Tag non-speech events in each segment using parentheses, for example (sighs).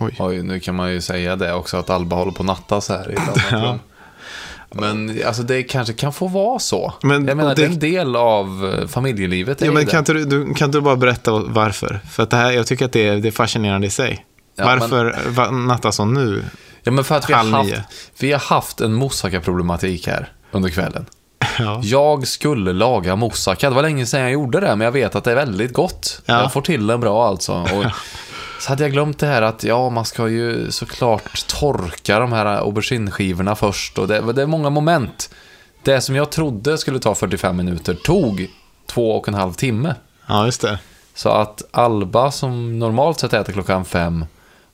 Oj. Oj, nu kan man ju säga det också att Alba håller på att nattas här i ett annat (laughs) Ja. rum. Men alltså det kanske kan få vara så. Men- jag menar, det... det- är en del av eh, familjelivet. Ja, men kan inte, du, kan inte du bara berätta varför? För att det här, jag tycker att det är, det är fascinerande i sig. Ja, varför va, nattas hon nu? Ja, men för att vi har, haft, vi har haft en moussaka-problematik här under kvällen. (laughs) Ja. Jag skulle laga moussaka. Det var länge sedan jag gjorde det, men jag vet att det är väldigt gott. Ja. Jag får till den bra alltså. Och (laughs) så hade jag glömt det här att ja, man ska ju såklart torka de här aubergineskivorna först. Och det, det är många moment. Det som jag trodde skulle ta 45 minuter tog två och en halv timme. ja, just det. Så att Alba, som normalt sett äter klockan fem,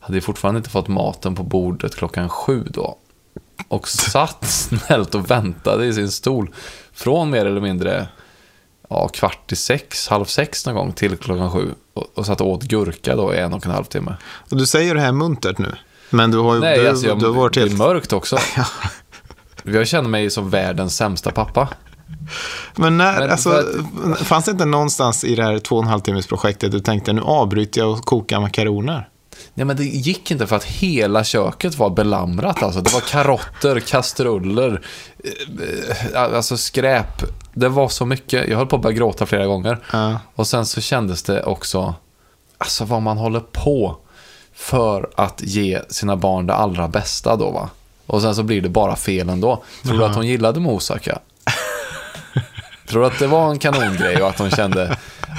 hade fortfarande inte fått maten på bordet klockan sju då. Och satt snällt och väntade i sin stol från mer eller mindre ja, kvart i sex, halv sex någon gång till klockan sju. Och, och satt och åt gurka då i en och en halv timme. Och du säger det här muntert nu. Men du har ju Nej, du, alltså jag, du har varit det är helt... mörkt också. (laughs) Jag känner mig som världens sämsta pappa. Men när, Men alltså, för fanns det inte någonstans i det här två och en halv timmes projektet du tänkte nu avbryter jag och kokar makaroner? Nej, men det gick inte för att hela köket var belamrat. Alltså. Det var karotter, kastruller, eh, eh, alltså skräp. Det var så mycket. Jag höll på att börja gråta flera gånger. Ja. Och sen så kändes det också, alltså vad man håller på för att ge sina barn det allra bästa då va. Och sen så blir det bara fel ändå. Tror du att hon gillade moussaka? Tror du att det var en kanongrej och att hon kände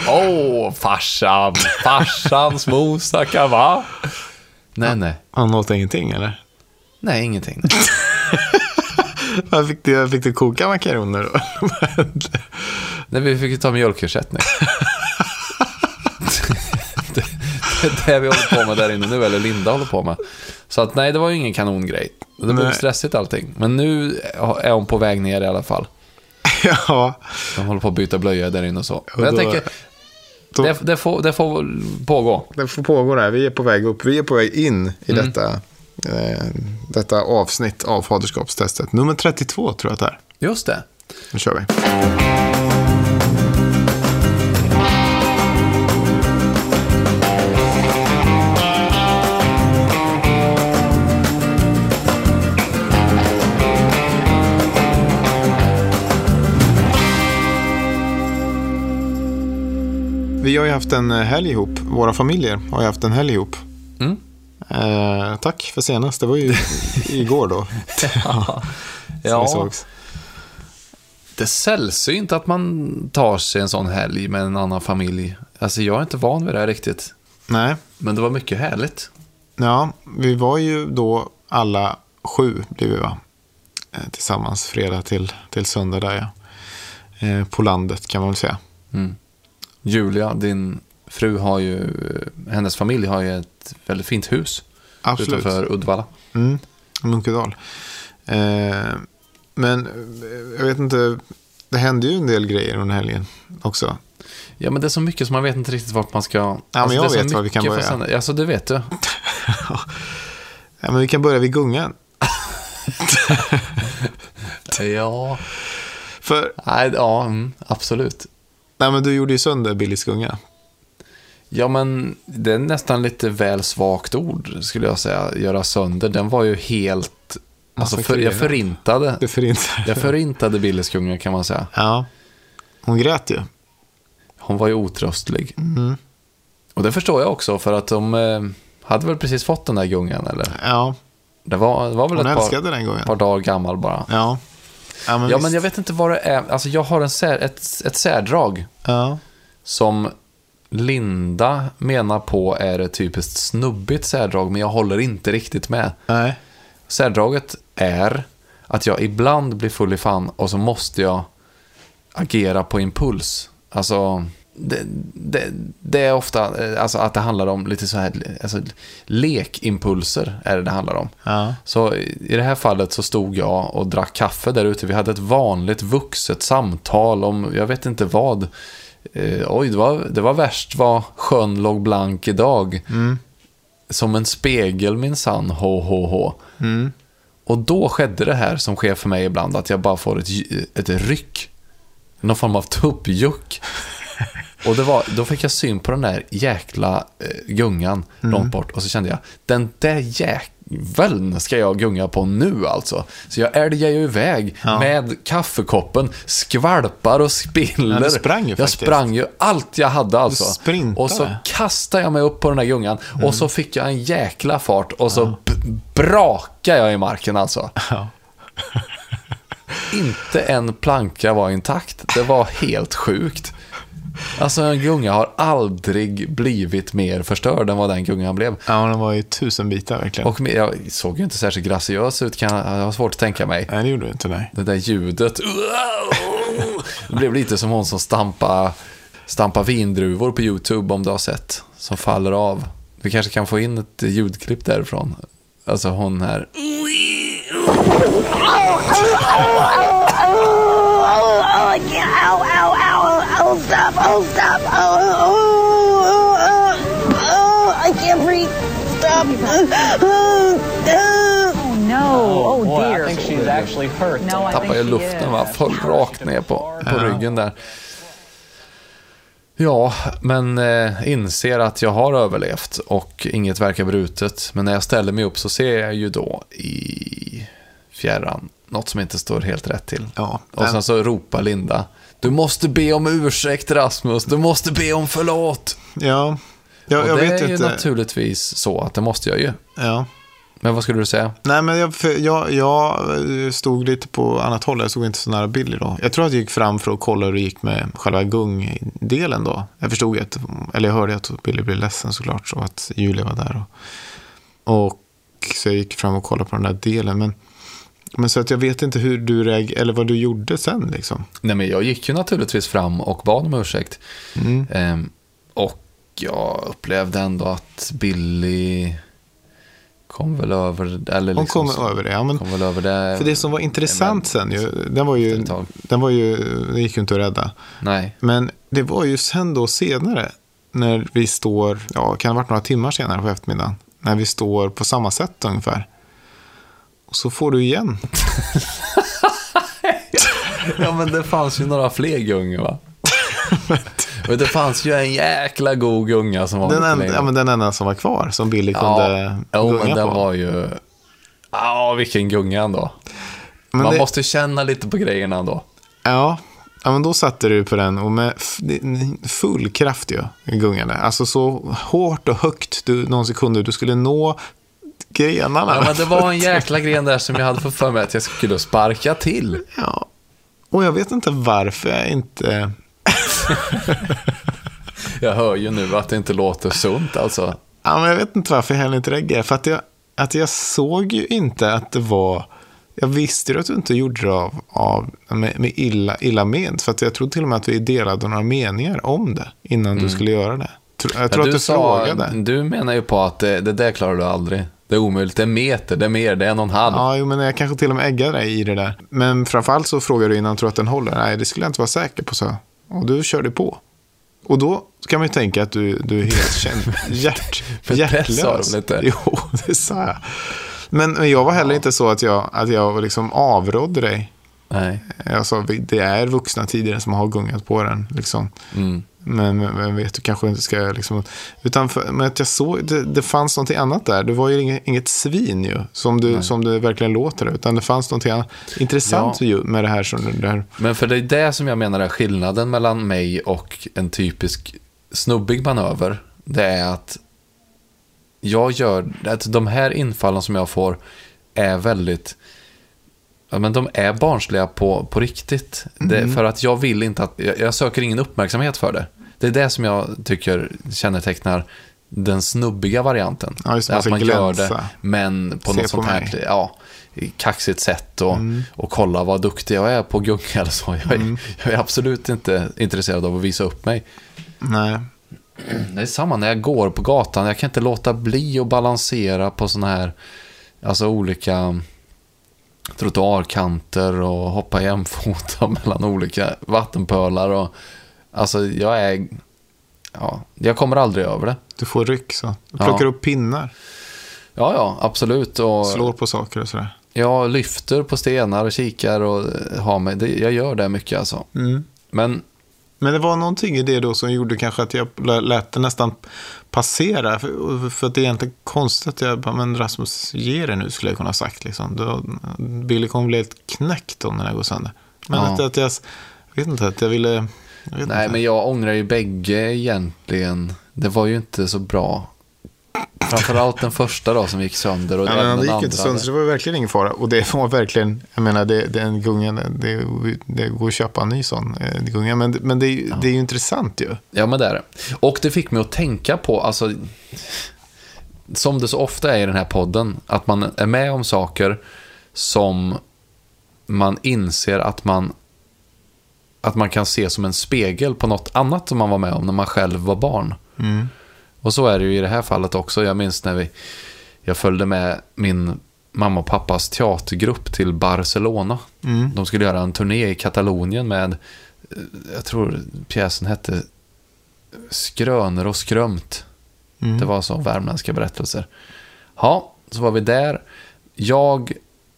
Åh, farsan, farsans moussaka va? Nej, nej. Han åt ingenting eller? Nej, ingenting. (laughs) Vad Fick du, fick du koka makaroner då? (laughs) Nej, vi fick ju ta mjölkersättning. (laughs) det, det är det vi håller på med där inne nu, eller Linda håller på med. Så att nej, det var ju ingen kanongrej. Det blev Nej. stressigt allting. Men nu är hon på väg ner i alla fall. (laughs) ja. De håller på att byta blöja där inne och så. Men jag tänker, det, det, får, det får pågå. Det får pågå där. Vi är på väg upp. Vi är på väg in i Mm. detta, eh, detta avsnitt av faderskapstestet. Nummer 32 tror jag att det är. Just det. Nu kör vi. Vi har ju haft en eh, helg ihop. Våra familjer har ju haft en helg ihop. Mm. Eh, tack för senast. Det var ju (laughs) igår då. Ja, (laughs) ja det är sällsynt att man tar sig en sån helg med en annan familj. Alltså jag är inte van vid det här riktigt. Nej, Men det var mycket härligt. Ja, vi var ju då alla sju, blev vi va? Eh, Tillsammans, fredag till, till söndag där ja. Eh, på landet kan man väl säga. Mm. Julia, din fru har ju, hennes familj har ju ett väldigt fint hus Absolut. utanför Uddevalla. Mm, Munkedal. Eh, men eh, jag vet inte, det hände ju en del grejer under helgen också. Ja, men det är så mycket som man vet inte riktigt vart man ska... Ja, men jag vet var vi kan börja. Alltså, det vet du. (laughs) Ja, men vi kan börja vid gungan. (laughs) Ja, För, nej, ja, mm, absolut. Nej men du gjorde ju sönder Billys gunga. Ja, men det är nästan lite väl svagt ord, skulle jag säga. Göra sönder. Den var ju helt... Alltså, för, jag förintade. Det förintade. Jag förintade Billys kungen, kan man säga. Ja, hon grät ju. Hon var ju otröstlig. Mm. Och det förstår jag också, för att de eh, hade väl precis fått den där gungan, eller? Ja, Det var, det var väl hon ett par, par dagar gammal bara. Ja. Ja, men, Ja, men jag vet inte vad det är. Alltså, jag har en sär, ett, ett särdrag Ja. som Linda menar på är ett typiskt snubbigt särdrag, men jag håller inte riktigt med. Nej. Särdraget är att jag ibland blir full i fan och så måste jag agera på impuls. Alltså, det, det, det är ofta eh, alltså, att det handlar om lite så här, alltså, lekimpulser är det det handlar om. Ja. Så i det här fallet så stod jag och drack kaffe där ute. Vi hade ett vanligt vuxet samtal om, jag vet inte vad. Eh, oj, det var, det var värst vad sjön låg blank idag. Mm. Som en spegel minsann, ho, ho, ho. Mm. Och då skedde det här som sker för mig ibland, att jag bara får ett, ett ryck. Någon form av tuppjuck. Och det var, då fick jag syn på den där jäkla eh, gungan Mm. långt bort. Och så kände jag, den där jäveln ska jag gunga på nu alltså. Så jag älgade ju iväg Ja. med kaffekoppen, skvalpar och spiller. Ja, sprang ju jag sprang ju allt jag hade alltså. Och så kastade jag mig upp på den där gungan. Mm. Och så fick jag en jäkla fart. Och så b- brakade jag i marken alltså. Ja. Inte en planka var intakt. Det var helt sjukt. Alltså en gunga har aldrig blivit mer förstörd än vad den gungan blev. Ja, den var ju tusen bitar verkligen. Och jag såg ju inte särskilt graciös ut, kan jag, jag har svårt att tänka mig. Nej, det gjorde du inte, nej. Det där ljudet. Det blev lite som hon som stampa, stampa vindruvor på YouTube om du har sett. Som faller av. Vi kanske kan få in ett ljudklipp därifrån. Alltså hon här. Oh, oh, I. Ow, ow, ow. Oh, stop. Oh, stop. Oh, oh, oh, oh, oh, I can't breathe. Stop. Oh, oh. No. Oh, Boy, I dear. think she's actually hurt. No, I think tappade she luften va, föll rakt ner på, på ryggen där. Ja, men eh, inser att jag har överlevt och inget verkar brutet. Men när jag ställer mig upp så ser jag ju då i fjärran något som inte står helt rätt till. Ja, och den- sen så ropar Linda. Du måste be om ursäkt Rasmus, du måste be om förlåt. Ja, jag, och jag det vet är ju inte. naturligtvis så att det måste jag ju. Ja. Men vad skulle du säga? Nej, men jag, jag, jag stod lite på annat håll. Jag stod inte så nära Billy då. Jag tror att jag gick fram för att kolla hur det gick med själva gungdelen då. Jag förstod ju att, eller jag hörde att Billy blev ledsen såklart, så att Julia var där. Och, och så jag gick fram och kollade på den där delen. Men, men så att jag vet inte hur du reagerade, eller vad du gjorde sen liksom. Nej, men jag gick ju naturligtvis fram och bad om ursäkt. Mm. Ehm, och jag upplevde ändå att Billy kom väl över eller Hon liksom, kom över det. Ja, men, kom väl över det. för det som var intressant sen ju, den var ju, den var ju, det gick ju inte att rädda. Nej, Men det var ju sen då senare, när vi står, ja, kan det ha varit några timmar senare på eftermiddagen, när vi står på samma sätt ungefär. Så får du igen. (laughs) ja men det fanns ju några fler gungor va? (laughs) och det fanns ju en jäkla god gunga som var Den, en, ja, men den enda som var kvar, som Billy ja, kunde jo, men gunga den på. var ju... Ja, vilken gunga ändå. Men Man det, måste känna lite på grejerna ändå. ja, ja, men då satte du på den och med full kraft ju, gungade. Alltså så hårt och högt du någonsin kunde. Du skulle nå grenarna. Ja, men det var en jäkla gren där som jag hade fått för mig att jag skulle sparka till. Ja. Och jag vet inte varför jag inte... (laughs) Jag hör ju nu att det inte låter sunt alltså. Ja, men jag vet inte varför jag heller inte reagerade. För att jag, att jag såg ju inte att det var... Jag visste ju att du inte gjorde det av, av, med, med illa, illa ment. För att jag tror till och med att vi delade några meningar om det innan du skulle göra det. Jag tror. Men att du frågade. Du menar ju på att det, det där klarar du aldrig. Det är omöjligt. Det är meter, det är mer, det är en och en halv. Ja, jo, men jag kanske till och med äggade dig i det där. Men framförallt så frågade du innan, tror att den håller? Nej, det skulle jag inte vara säker på, så. Och du körde på. Och då kan man ju tänka att du, du är helt känd, (laughs) hjärt, Men det sa hjärtlös. du väl inte? Jo, (laughs) det sa jag. Men, men jag var heller inte så att jag, att jag liksom avrådde dig. Nej. Vi- det är vuxna tidigare som har gungat på den. Liksom. Mm. Men, men vet du kanske inte ska liksom... Utan för, men att jag såg, det, det fanns någonting annat där. Du var ju inget, inget svin ju, som du, som du verkligen låter. Utan det fanns någonting annat, intressant Ja. med det här. Som, det här. Men för det är det som jag menar är skillnaden mellan mig och en typisk snubbig manöver. Det är att jag gör, att de här infallen som jag får är väldigt, ja men de är barnsliga på, på riktigt. Det, för att jag vill inte att, jag, jag söker ingen uppmärksamhet för det. Det är det som jag tycker kännetecknar den snubbiga varianten. Ja, just man att ska man gör det, glänsa. men på Se något på sånt här ja, kaxigt sätt och, och kolla vad duktig jag är på gunga eller så. Jag är, jag är absolut inte intresserad av att visa upp mig. Nej. Det är samma när jag går på gatan. Jag kan inte låta bli att balansera på sådana här, alltså olika trottoarkanter och hoppa jämfota (laughs) mellan olika vattenpölar. Och, alltså jag är, ja, jag kommer aldrig över det. Du får ryck så. Du plockar Ja. upp pinnar, Ja, ja, absolut. Och slår på saker och sådär. jag lyfter på stenar och kikar och har mig. Det, jag gör det mycket alltså. Mm. Men Men det var någonting i det då som gjorde kanske att jag lä- lät det nästan passera. För, för att det är egentligen konstigt att jag bara, men Rasmus, ge det nu skulle jag kunna ha sagt. Liksom. Då, Billy kommer bli helt knäckt om den här går sönder. Men Ja. att, att jag, vet inte, att jag ville... Jag Nej, inte. men jag ångrar ju bägge egentligen. Det var ju inte så bra. Framförallt den första då som gick sönder och Ja, men den gick andra. inte sönder, så det var verkligen ingen fara. Och det var verkligen, jag menar, det, den gungan, det, det går att köpa en ny sån eh, gunga. Men, men det, är ju- det är ju intressant ju. Ja, men det är det. Och det fick mig att tänka på, alltså, som det så ofta är i den här podden, att man är med om saker som man inser att man att man kan se som en spegel på något annat som man var med om när man själv var barn. Och så är det ju i det här fallet också. Jag minns när vi, jag följde med min mamma och pappas teatergrupp till Barcelona. De skulle göra en turné i Katalonien med, eh, jag tror pjäsen hette Skröner och skrömt. Det var så värmländska berättelser. Ja, så var vi där. Jag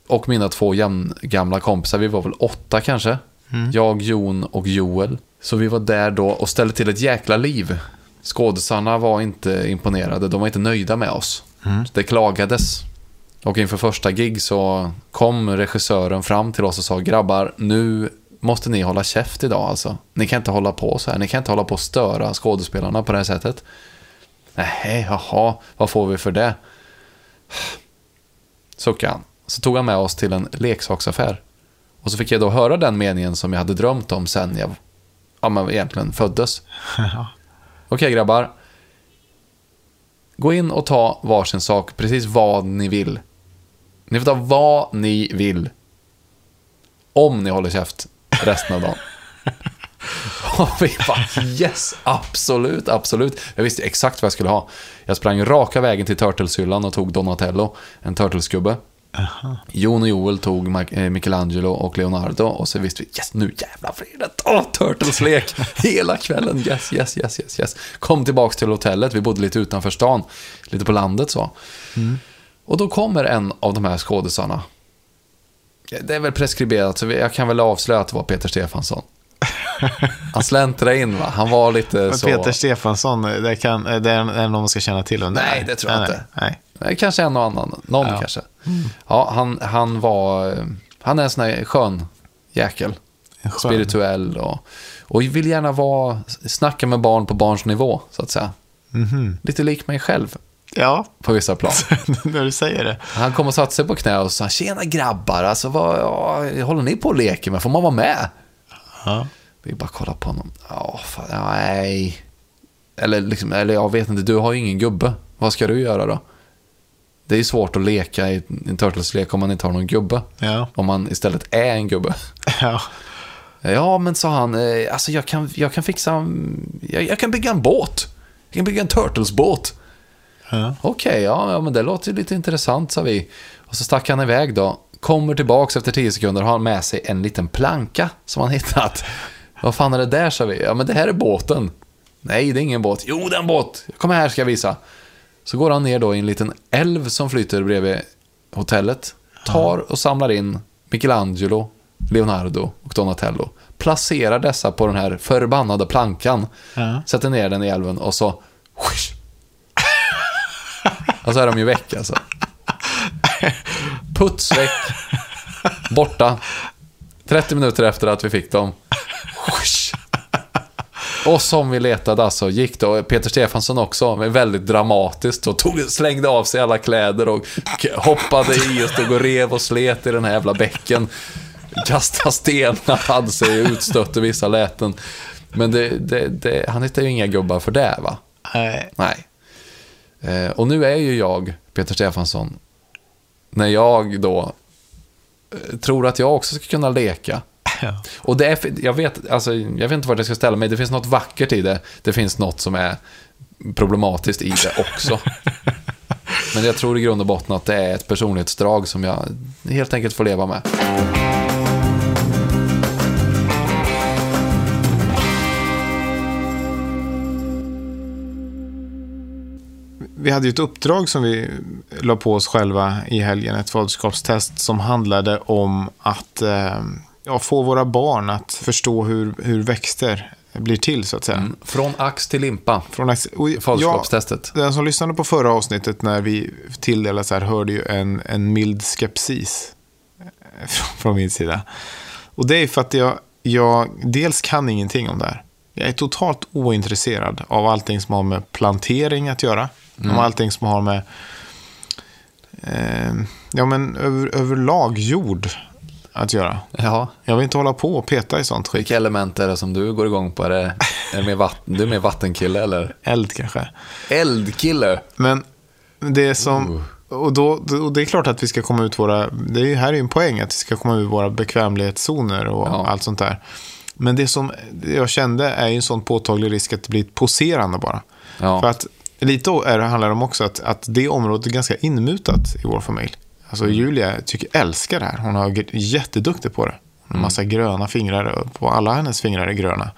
och mina två jämngamla kompisar, vi var väl åtta kanske. Jag, Jon och Joel. Så vi var där då och ställde till ett jäkla liv. Skådisarna var inte imponerade, de var inte nöjda med oss. Det klagades. Och inför första gig så kom regissören fram till oss och sa grabbar, nu måste ni hålla käft idag alltså. Ni kan inte hålla på så här, ni kan inte hålla på och störa skådespelarna på det här sättet. Nej, jaha, vad får vi för det? (sighs) Suckade han. Så tog han med oss till en leksaksaffär. Och så fick jag då höra den meningen som jag hade drömt om sen jag ja, men egentligen föddes. (laughs) Okej grabbar. Gå in och ta varsin sak, precis vad ni vill. Ni får ta vad ni vill. Om ni håller käft resten av dagen. Och vi bara yes, absolut, absolut. Jag visste exakt vad jag skulle ha. Jag sprang raka vägen till Turtleshyllan och tog Donatello, en Turtlesgubbe. Jon och Joel tog eh, Michelangelo och Leonardo och så visste vi yes, nu jävlar blir det Åh, Turtles-lek (laughs) hela kvällen. Yes, yes, yes, yes, yes. Kom tillbaks till hotellet, vi bodde lite utanför stan, lite på landet så. Och då kommer en av de här skådisarna. Det är väl preskriberat, så jag kan väl avslöja att det var Peter Stefansson. Han släntrade in va, han var lite Men så... Peter Stefansson, det, kan, det är någon man ska känna till. vem Nej, det tror jag nej, inte. Nej. Nej, Kanske en och annan. Någon Ja. kanske. Ja, han, han var... Han är en sån här skön jäkel. Skön. Spirituell och, och vill gärna vara, snacka med barn på barns nivå, så att säga. Mhm. Lite lik mig själv Ja, på vissa plan. (laughs) när du säger det. Han kom och satte sig på knä och sa Tjena grabbar, alltså vad ja, håller ni på och leker med? Får man vara med? Ja. Vi bara kollar på honom. Ja, fan, nej. Eller, liksom, eller jag vet inte, du har ju ingen gubbe. Vad ska du göra då? Det är ju svårt att leka i en Turtles-lek om man inte har någon gubbe. Ja. Om man istället är en gubbe. (laughs) Ja. Ja, men sa han, eh, alltså jag kan, jag kan fixa, jag, jag kan bygga en båt. Jag kan bygga en Turtles-båt. Ja. Okej, ja, ja, men det låter ju lite intressant, sa vi. Och så stack han iväg då. Kommer tillbaks efter tio sekunder och har med sig en liten planka som han hittat. Vad fan är det där, sa vi. Ja, men det här är båten. Nej, det är ingen båt. Jo, det är en båt. Kom här ska jag visa. Så går han ner då i en liten älv som flyter bredvid hotellet. Tar och samlar in Michelangelo, Leonardo och Donatello. Placerar dessa på den här förbannade plankan. Ja. Sätter ner den i älven och så... Whoosh, och så är de ju väck alltså. (laughs) Puts väck. Borta. 30 minuter efter att vi fick dem. Och som vi letade alltså, gick då Peter Stefansson också, väldigt dramatiskt och tog, slängde av sig alla kläder och hoppade i och stod och rev och slet i den här jävla bäcken. Kastade stenar, hade sig utstötte vissa läten. Men det, det, det, han hittade ju inga gubbar för det va? Nej. Nej. Eh, och nu är ju jag, Peter Stefansson, när jag då eh, tror att jag också ska kunna leka. Ja. Och det är, jag vet, alltså, jag vet inte vart jag ska ställa mig. Det finns något vackert i det. Det finns något som är problematiskt i det också. (laughs) Men jag tror i grund och botten att det är ett personlighetsdrag som jag helt enkelt får leva med. Vi hade ju ett uppdrag som vi la på oss själva i helgen, ett faderskapstest som handlade om att eh, ja, få våra barn att förstå hur, hur växter blir till så att säga. Från ax till limpa. Från, ax- och Faderskapstestet. den som lyssnade på förra avsnittet när vi tilldelades här hörde ju en, en mild skepsis eh, från, från min sida. Och det är för att jag, jag dels kan ingenting om det här. Jag är totalt ointresserad av allting som har med plantering att göra. Om allting som har med eh, ja, men över, överlag jord att göra. Ja. Jag vill inte hålla på och peta i sånt skit. Vilka element är det som du går igång på? Är det, är det mer vatten, du är mer vattenkille eller Eld kanske. eldkille? Men det som... Och, då, och det är klart att vi ska komma ut våra... Det är, här är ju en poäng att vi ska komma ut våra bekvämlighetszoner och Ja. allt sånt där. Men det som jag kände är ju en sån påtaglig risk att det blir poserande bara. Ja. För att lite är, handlar det om också att, att det området är ganska inmutat i vår familj. Alltså Mm. Julia tycker, älskar det här. Hon har gr- jätteduktig på det. Hon har massa gröna fingrar. På alla hennes fingrar är gröna.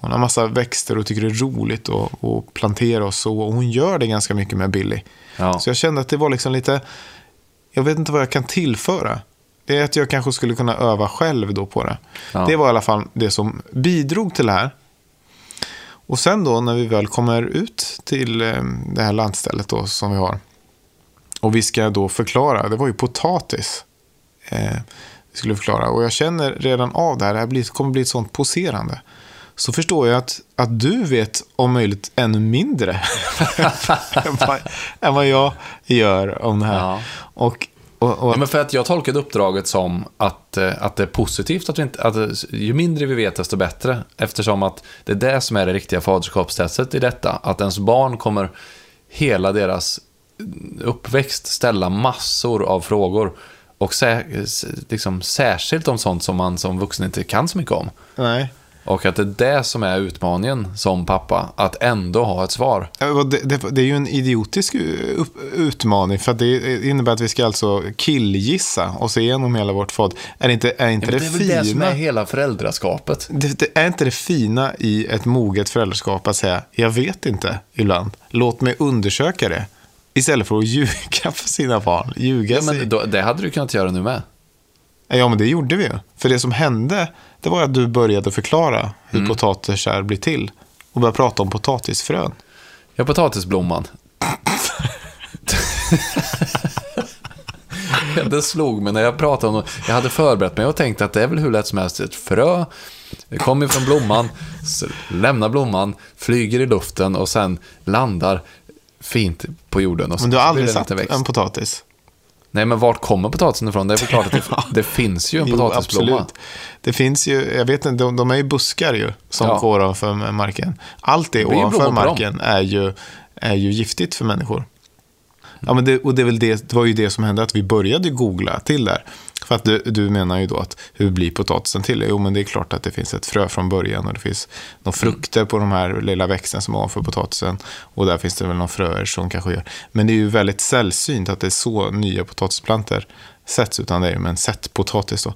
Hon har massa växter och tycker det är roligt att, att plantera och så. Och hon gör det ganska mycket med Billy. Ja. Så jag kände att det var liksom lite... Jag vet inte vad jag kan tillföra. Det är att jag kanske skulle kunna öva själv då på det. Ja. Det var i alla fall det som bidrog till det här. Och sen då när vi väl kommer ut till eh, det här landstället då som vi har. Och vi ska då förklara, det var ju potatis. Eh, vi skulle förklara. Och jag känner redan av det här, det här kommer bli ett sånt poserande. Så förstår jag att, att du vet om möjligt ännu mindre (laughs) än, vad, än vad jag gör om det här. Ja. Och, och, och, Ja, men för att jag tolkade uppdraget som att, eh, att det är positivt att vi inte, att ju mindre vi vet desto bättre. Eftersom att det är det som är det riktiga faderskapstestet i detta. Att ens barn kommer hela deras uppväxt ställa massor av frågor. Och sä, liksom, särskilt om sånt som man som vuxen inte kan så mycket om. nej. Och att det är det som är utmaningen som pappa, att ändå ha ett svar. Ja, Det, det, det är ju en idiotisk upp, utmaning. För att det innebär att vi ska alltså killgissa och se igenom hela vårt fad. Är det inte, är inte Men det, det är väl det som fina? är hela föräldraskapet. Det, det är inte det fina i ett moget föräldraskap att säga jag vet inte ibland. Låt mig undersöka det. Istället för att (laughs) ljuga för sina barn. Ljuga Ja, men då, det hade du kunnat göra nu med. Ja, men det gjorde vi ju. För det som hände, det var att du började förklara hur Mm. potatisar blir till. Och började prata om potatisfrön. Ja, potatisblomman. (laughs) det slog mig när jag pratade om Jag hade förberett mig och tänkt att det är väl hur lätt som helst. Ett frö kommer från blomman, lämnar blomman, flyger i luften och sen landar fint på jorden. Och Men du har aldrig satt en potatis? Nej, men vart kommer potatisen ifrån? Det är väl klart att det, (laughs) det finns ju en Jo, potatisblomma. absolut. Det finns ju, jag vet inte, de, de är ju buskar ju som Ja. går ovanför marken. Allt det Det ovanför marken är ju, är ju giftigt för människor. Ja, men det, och det, är väl det, det var ju det som hände, att vi började googla till där. För att du, du menar ju då att hur blir potatisen till? Jo, men det är klart att det finns ett frö från början och det finns några frukter på de här lilla växten som är ovanför potatisen. Och där finns det väl några fröer som kanske gör. Men det är ju väldigt sällsynt att det är så nya potatisplantor sätts, utan det är ju med en sättpotatis då.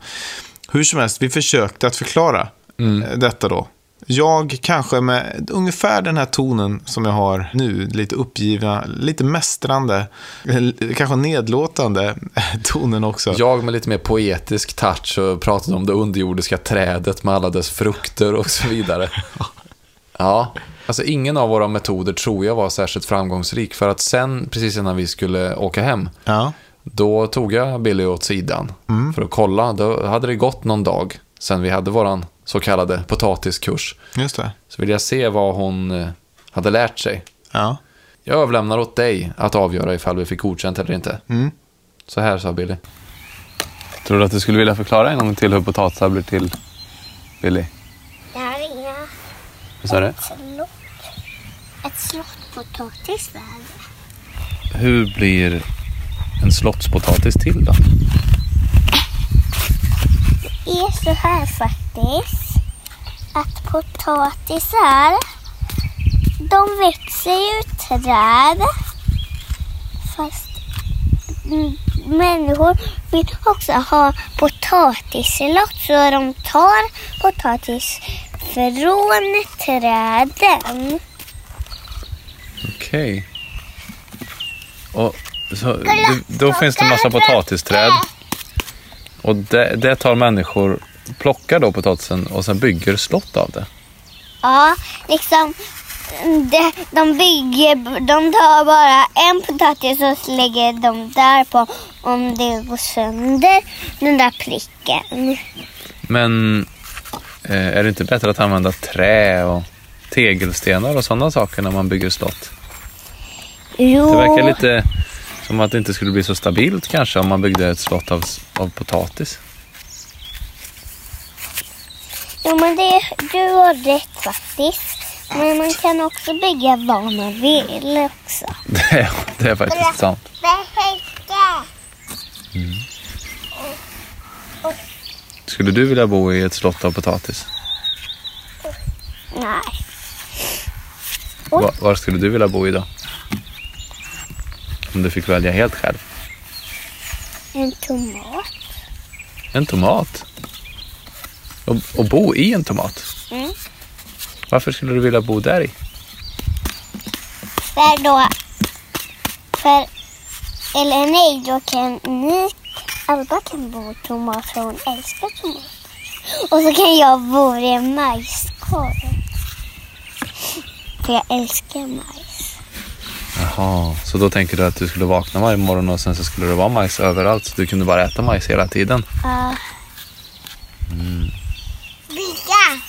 Hur som helst, vi försökte att förklara eh, detta då. Jag kanske med ungefär den här tonen som jag har nu, lite uppgivna, lite mästrande, kanske nedlåtande (laughs) tonen också. Jag med lite mer poetisk touch och pratade om det underjordiska trädet med alla dess frukter och så vidare. (laughs) Ja, alltså ingen av våra metoder tror jag var särskilt framgångsrik för att sen, precis innan vi skulle åka hem, Ja, då tog jag Billy åt sidan för att kolla. Då hade det gått någon dag sen vi hade våran så kallade potatiskurs. just det. Så vill jag se vad hon eh, hade lärt sig. Ja. Jag överlämnar åt dig att avgöra ifall vi fick godkänt eller inte. Mm. Så här sa Billy. Tror du att du skulle vilja förklara en gång till hur potatisar blir till, Billy? Det här är Vad sa du? ett slott. Ett slottpotatis. Hur blir en slottspotatis till då? Är så här faktiskt. Att potatisar, de växer ju träd. Fast människor vill också ha potatislott så de tar potatis från träden. Okej. Och så, då finns det en massa potatisträd. Och det, det tar människor, plockar då potatisen och sen bygger slott av det. Ja, liksom. De, de bygger, de tar bara en potatis och lägger de där på om det går sönder den där pricken. Men eh, är det inte bättre att använda trä och tegelstenar och sådana saker när man bygger slott? Jo, Det verkar lite som att det inte skulle bli så stabilt kanske om man byggde ett slott av, av potatis. jo men det, du har rätt faktiskt. Men man kan också bygga vad man vill också. (laughs) Det är, det är faktiskt sant. Skulle du vilja bo i ett slott av potatis? Nej. Va, var skulle du vilja bo i då? Om du fick välja helt själv. En tomat. En tomat? Och, och bo i en tomat? Mm. Varför skulle du vilja bo där i? För då... För... Eller nej, då kan ni... Alba kan bo i tomat för hon älskar tomat. Och så kan jag bo i en majskorv. För jag älskar majs. Jaha, så då tänker du att du skulle vakna varje morgon och sen så skulle det vara majs överallt så du kunde bara äta majs hela tiden? Ja. Vilka?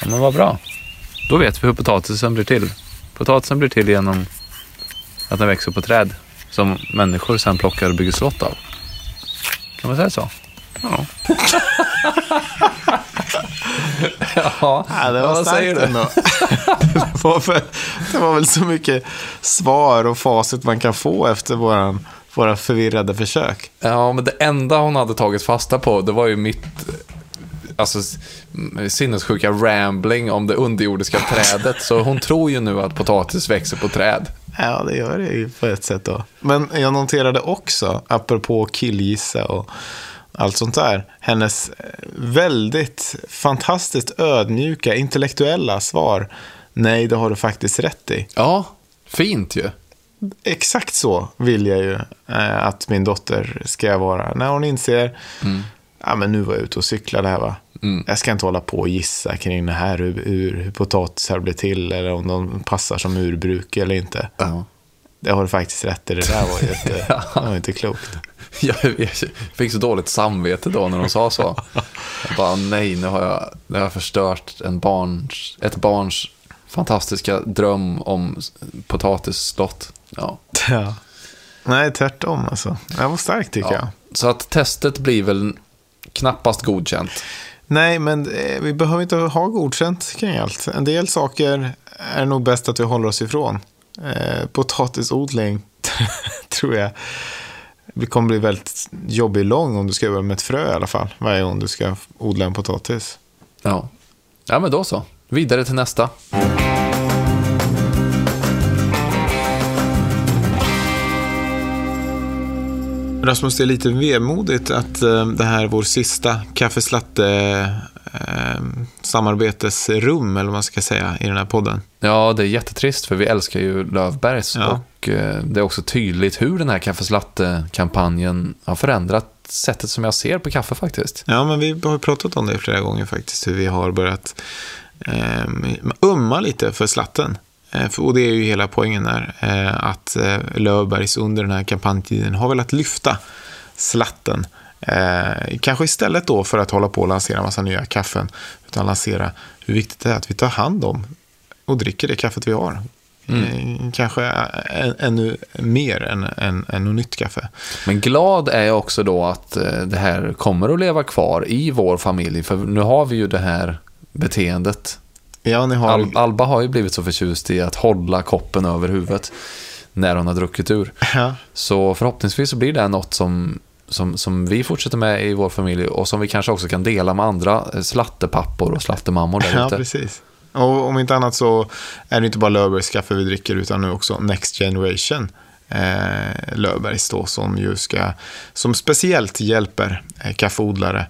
Ja, men vad bra. Då vet vi hur potatisen blir till. Potatisen blir till genom att den växer på träd som människor sen plockar och bygger slott av. Kan man säga så? Ja. (laughs) Ja, Ja, det var vad säger starkt du? ändå. (laughs) det, var väl, det var väl så mycket svar och facit man kan få efter våran, våra förvirrade försök. Ja, men det enda hon hade tagit fasta på, det var ju mitt alltså, sinnessjuka rambling om det underjordiska trädet. Så hon tror ju nu att potatis växer på träd. Ja, det gör det ju på ett sätt då. Men jag noterade också, apropå killgissa och allt sånt där, hennes eh, väldigt fantastiskt ödmjuka, intellektuella svar. Nej, det har du faktiskt rätt i. Ja, fint ju. Exakt så vill jag ju eh, att min dotter ska vara. När hon inser, ja men nu var jag ute och cyklade här va. Jag ska inte hålla på och gissa kring det här, hur, hur, hur potatisar blir till eller om de passar som urbruk eller inte. Ja. Det har du faktiskt rätt i, det där var ju (laughs) inte, det var inte klokt. (laughs) Jag, jag fick så dåligt samvete då när de sa så. Jag bara, nej, nu har jag, nu har jag förstört en barns, ett barns fantastiska dröm om potatisslott. Ja. Ja. Nej, tvärtom alltså. Det var starkt tycker jag. ja. Så att testet blir väl knappast godkänt. Nej, men eh, vi behöver inte ha godkänt kring allt. En del saker är nog bäst att vi håller oss ifrån. Eh, potatisodling (laughs) tror jag det kommer bli väldigt jobbig lång om du ska göra med ett frö i alla fall. Varje gång du ska odla en potatis. Ja. ja, men då så. Vidare till nästa. Rasmus, det är lite vemodigt att eh, det här är vår sista kaffeslatte eh, samarbetesrum, eller vad man ska säga, i den här podden. Ja, det är jättetrist för vi älskar ju Lövbergs Ja. och eh, det är också tydligt hur den här kaffeslatte-kampanjen har förändrat sättet som jag ser på kaffe faktiskt. Ja, men vi har pratat om det flera gånger faktiskt, hur vi har börjat eh, umma lite för slatten. Eh, och det är ju hela poängen där, eh, att Löfbergs under den här kampanjtiden har velat lyfta slatten. Eh, kanske istället då för att hålla på och lansera massa nya kaffen, utan lansera hur viktigt det är att vi tar hand om och dricker det kaffet vi har. Eh, kanske ännu mer än, än, än något nytt kaffe. Men glad är jag också då att eh, det här kommer att leva kvar i vår familj. För nu har vi ju det här beteendet. Ja, har... Al- Alba har ju blivit så förtjust i att hålla koppen över huvudet när hon har druckit ur. Ja. Så förhoppningsvis så blir det något som, som, som vi fortsätter med i vår familj och som vi kanske också kan dela med andra eh, slattepappor och slattemammor där (laughs) Ja, ute. precis. Och om inte annat så är det inte bara Löfbergs kaffe vi dricker utan nu också Next Generation eh, Löfbergs då som ju ska, som speciellt hjälper eh, kaffeodlare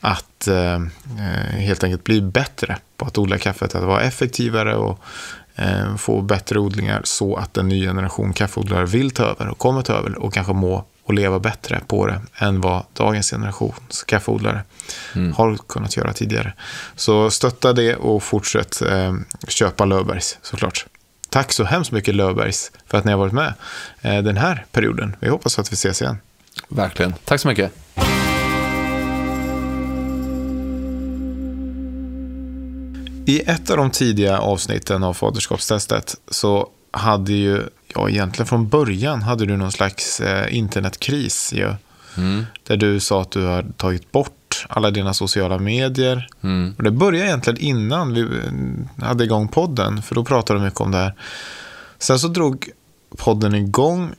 att eh, eh, helt enkelt bli bättre på att odla kaffet, att vara effektivare och eh, få bättre odlingar så att en ny generation kaffeodlare vill ta över och kommer ta över och kanske må och leva bättre på det än vad dagens generation skaffodlare har kunnat göra tidigare. Så stötta det och fortsätt eh, köpa Löfbergs såklart. Tack så hemskt mycket Löfbergs för att ni har varit med eh, den här perioden. Vi hoppas att vi ses igen. Verkligen. Tack så mycket. I ett av de tidiga avsnitten av faderskapstestet så hade ju, ja egentligen från början hade du någon slags eh, internetkris ju. Där du sa att du har tagit bort alla dina sociala medier. Och det började egentligen innan vi eh, hade igång podden, för då pratade du mycket om det här. Sen så drog podden igång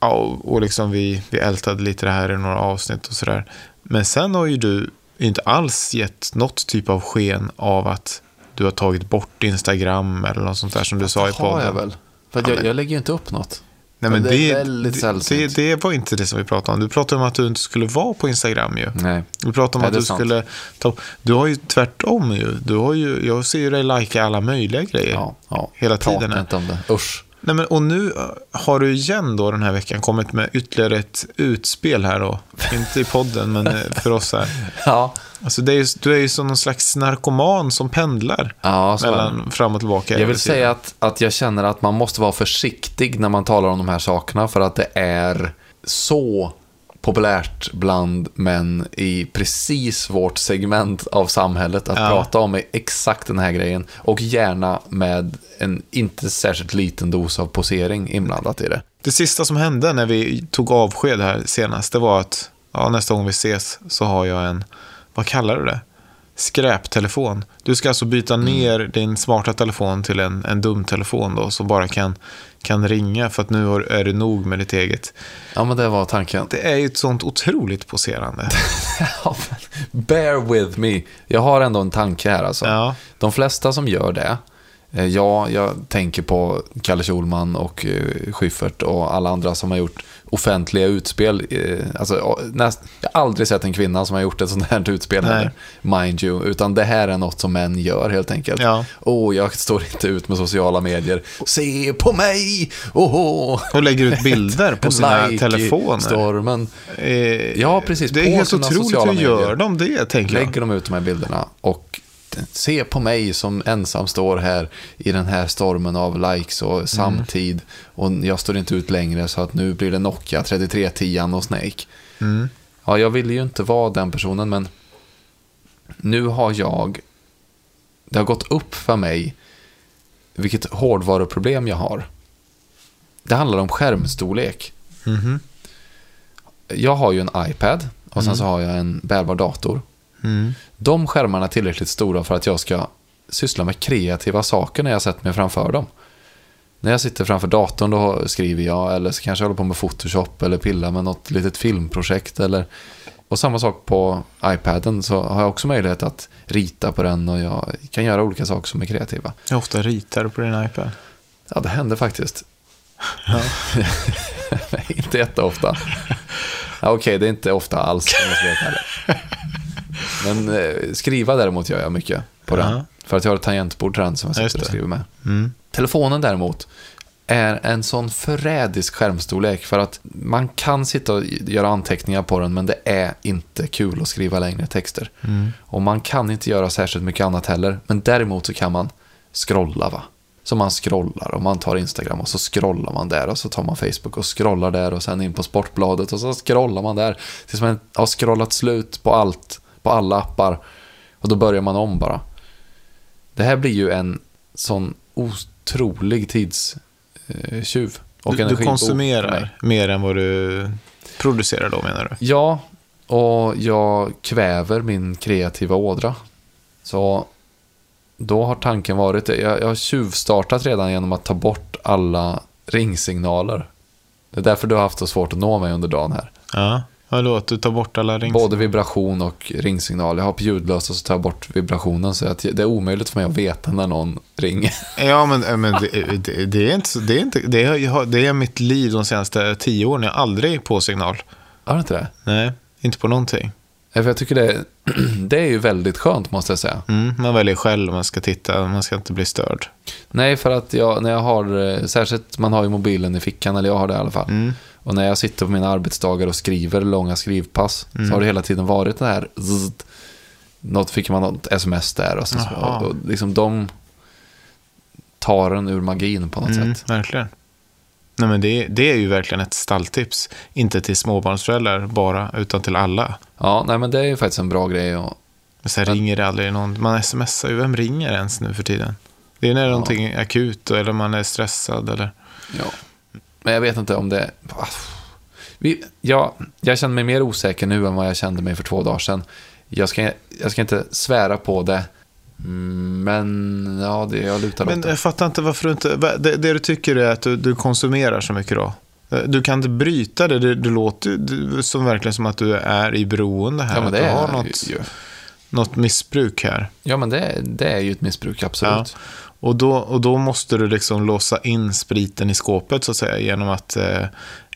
ja, och liksom vi, vi ältade lite det här i några avsnitt och sådär. Men sen har ju du inte alls gett något typ av sken av att du har tagit bort Instagram eller något sånt där som du sa i Det har jag podden. väl. För jag, jag lägger ju inte upp något. Nej, men det det, är väldigt sällsynt. det, det var inte det som vi pratade om. Du pratade om att du inte skulle vara på Instagram ju. Nej. Du pratade om Nej, att du sant. skulle ta Du har ju tvärtom ju. Du har ju. Jag ser ju dig lajka alla möjliga grejer. Ja, ja. Hela Prata tiden. inte om det. Usch. Nej, men, och nu eh, har du igen då den här veckan kommit med ytterligare ett utspel här då. Inte i podden, men eh, för oss här. (laughs) Ja. Alltså, det är ju, du är ju som någon slags narkoman som pendlar Ja, mellan fram och tillbaka. Jag vill säga att, att jag känner att man måste vara försiktig när man talar om de här sakerna för att det är så populärt bland män i precis vårt segment av samhället att Ja. prata om exakt den här grejen och gärna med en inte särskilt liten dos av posering inblandat i det. Det sista som hände när vi tog avsked här senast, det var att ja, nästa gång vi ses så har jag en, vad kallar du det? Skräptelefon. Du ska alltså byta Mm. ner din smarta telefon till en, en dum telefon då, som bara kan, kan ringa för att nu är det nog med ditt eget. Ja, men det var tanken. Det är ju ett sånt otroligt poserande. (laughs) Ja, Bear with me. Jag har ändå en tanke här alltså. Ja. De flesta som gör det, ja, jag tänker på Kalle Schulman och eh, Schyffert och alla andra som har gjort offentliga utspel. eh, Alltså, näst, jag har aldrig sett en kvinna som har gjort ett sånt här utspel, heller, mind you. Utan det här är något som män gör helt enkelt. Ja. Åh, jag står inte ut med sociala medier. Se på mig! Åh! Och lägger ut bilder på (laughs) sina Like telefoner. Stormen. Eh, Ja, precis. Det är helt otroligt hur gör medier. de det, tänker jag. lägger de ut de här bilderna och se på mig som ensam står här i den här stormen av likes och samtid och jag står inte ut längre så att nu blir det Nokia 3310 och Snake. Ja, jag ville ju inte vara den personen men nu har jag det har gått upp för mig vilket hårdvaruproblem jag har. Det handlar om skärmstorlek. Jag har ju en iPad och sen så har jag en bärbar dator. De skärmarna är tillräckligt stora för att jag ska syssla med kreativa saker när jag sätter mig framför dem. När jag sitter framför datorn då skriver jag eller så kanske jag håller på med Photoshop eller pillar med något litet filmprojekt eller och samma sak på iPaden så har jag också möjlighet att rita på den och jag kan göra olika saker som är kreativa. Hur ofta ritar du på din iPad? Ja, det händer faktiskt. (laughs) inte jätteofta. (laughs) Ja, Okej, det är inte ofta alls. om jag ska vara helt ärlig. Men eh, skriva däremot gör jag mycket på den. För att jag har ett tangentbord till den som jag sitter och skriver med. Mm. Telefonen däremot är en sån förrädisk skärmstorlek för att man kan sitta och göra anteckningar på den men det är inte kul att skriva längre texter. Och man kan inte göra särskilt mycket annat heller. Men däremot så kan man scrolla va. Så man scrollar och man tar Instagram och så scrollar man där och så tar man Facebook och scrollar där och sen in på Sportbladet och så scrollar man där. Tills man har scrollat slut på allt, på alla appar. Och då börjar man om bara. Det här blir ju en sån otrolig tidstjuv. Och Du, du konsumerar mer än vad du producerar då, menar du? Ja, och jag kväver min kreativa ådra. Så då har tanken varit, jag, jag har tjuvstartat redan genom att ta bort alla ringsignaler. Det är därför du har haft så svårt att nå mig under dagen här. Ja. Vadå, att du tar bort alla rings... Både vibration och ringsignal. Jag har på ljudlöst och så tar jag bort vibrationen så att det är omöjligt för mig att veta när någon ringer. (laughs) Ja, men, men det, det, det är inte så... Det är, inte, det, är, det är mitt liv de senaste tio åren. Jag har aldrig på signal. Har du inte det? Nej, inte på någonting. Ja, för Jag tycker det, (clears throat) det är ju väldigt skönt måste jag säga. Mm, man väljer själv om man ska titta. Man ska inte bli störd. Nej, för att jag, när jag har, eh, särskilt man har ju mobilen i fickan, eller jag har det i alla fall. Mm. Och när jag sitter på mina arbetsdagar och skriver långa skrivpass så har det hela tiden varit det här zzzt. något fick man något sms där och så, så Jaha. och liksom de tar en ur magin på något Mm, sätt. verkligen. Nej, men det, det är ju verkligen ett stalltips. Inte till småbarnsföräldrar bara, utan till alla. Ja, nej men det är ju faktiskt en bra grej och Men sen Men- ringer det aldrig någon. Man smsar ju. Vem ringer ens nu för tiden? Det är när är någonting är akut eller man är stressad. Eller... Ja. Men jag vet inte om det... Ah. Vi, ja, jag känner mig mer osäker nu än vad jag kände mig för två dagar sedan. Jag ska, jag ska inte svära på det. Mm, Men ja, det, jag lutar Men åt det. jag fattar inte varför du inte... Det, det du tycker är att du, du konsumerar så mycket då? Eh, Du kan inte bryta det. Det, det låter det- som verkligen som att du är i beroende här. Ja, men det du är har något, ju. något missbruk här. Ja, men det, det är ju ett missbruk, absolut. Och då, och då måste du liksom låsa in spriten i skåpet så att säga genom att eh,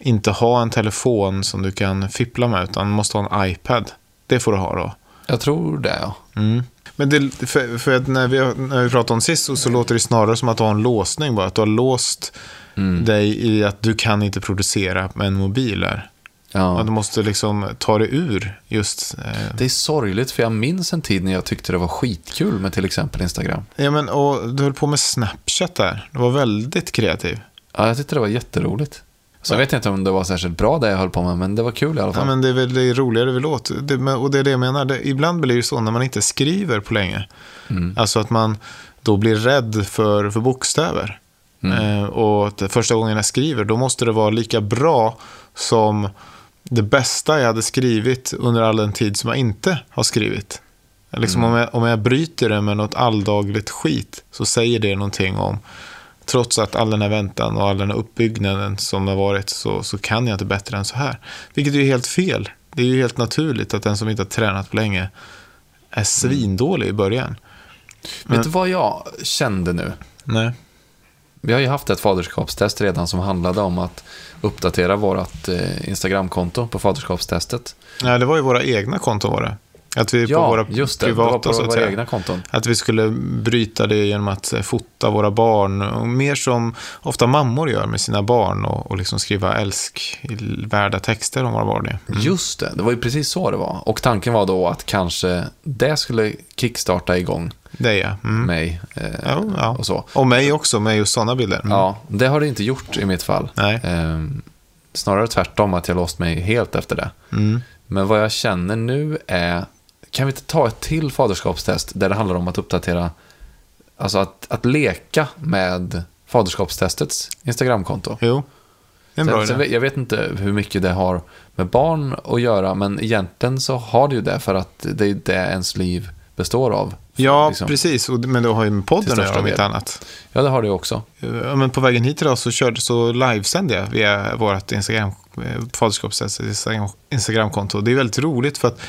inte ha en telefon som du kan fippla med utan du måste ha en iPad. Det får du ha då. Jag tror det, ja. Mm. Men det, för, för när, vi, när vi pratade om sist så, så låter det snarare som att du har en låsning bara. Att du har låst dig i att du kan inte producera med en mobil här. Ja. Du måste liksom ta dig ur just... Eh, Det är sorgligt, för jag minns en tid när jag tyckte det var skitkul med till exempel Instagram. ja, men, och du höll på med Snapchat där. Du var väldigt kreativ. Ja, jag tyckte det var jätteroligt. Så jag vet inte om det var särskilt bra det jag höll på med, men det var kul i alla Ja, fall. men det är väl det roligare vi låter. Det, men- och det är det jag menar. Det, ibland blir det ju så när man inte skriver på länge. Alltså att man då blir rädd för, för bokstäver. Eh, och första gången jag skriver, då måste det vara lika bra som det bästa jag hade skrivit under all den tid som jag inte har skrivit. Liksom om, jag, om jag bryter det med något alldagligt skit så säger det någonting om Trots att all den här väntan och all den här uppbyggnaden som har varit så, så kan jag inte bättre än så här. Vilket är ju helt fel. Det är ju helt naturligt att den som inte har tränat på länge är svindålig i början. Vet du vad jag kände nu? Nej. Vi har ju haft ett faderskapstest redan som handlade om att uppdatera vårt eh, Instagramkonto på faderskapstestet. Nej, det var ju våra egna konton var det. Att vi på Ja, våra just det. Det privata var på våra säga. egna konton. Att vi skulle bryta det genom att eh, fota våra barn. Och mer som ofta mammor gör med sina barn och, och liksom skriva älskvärda texter om våra barn. Mm. Just det, det var ju precis så det var. Och tanken var då att kanske det skulle kickstarta igång Det är jag. Mm. mig eh, Ja, ja. och så. Och mig också med just sådana bilder. Mm. Ja, det har det inte gjort i mitt fall. Nej. Ehm, snarare tvärtom, att jag låst mig helt efter det. Mm. Men vad jag känner nu är, kan vi inte ta ett till faderskapstest där det handlar om att uppdatera, alltså att, att leka med faderskapstestets Instagramkonto. Jo, det är en bra Sen, sen, jag vet inte hur mycket det har med barn att göra, men egentligen så har det ju det för att det är det ens liv består av. Ja, liksom. precis. Men det har ju med podden att göra, om inte annat. Ja, det har det också. Men på vägen hit idag så, körde, så livesände jag via vårt Instagram, eh, faderskapstest, Instagram, Instagramkonto. Det är väldigt roligt för att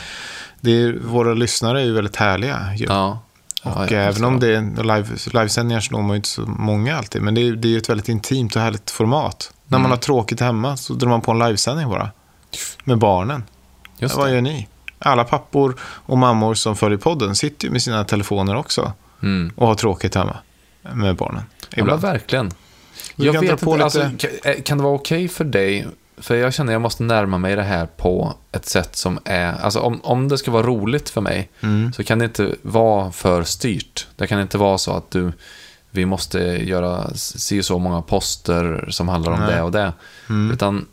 det är, våra lyssnare är ju väldigt härliga. Ju. Ja. Och ja, även om det är live, livesändningar så når man ju inte så många alltid. Men det är, det är ett väldigt intimt och härligt format. När Mm. man har tråkigt hemma så drar man på en livesändning bara. Med barnen. Just Vad det. gör ni? Alla pappor och mammor som följer podden sitter ju med sina telefoner också. Mm. Och har tråkigt hemma med barnen. Ja, Ibland. verkligen. Vi Jag kan vet inte, lite- alltså, kan, eh, kan det vara okej för dig? För jag känner att jag måste närma mig det här på ett sätt som är... Alltså om, om det ska vara roligt för mig Mm. så kan det inte vara för styrt. Det kan inte vara så att du... Vi måste göra si så många poster som handlar om Nej. det och det. Mm. Utan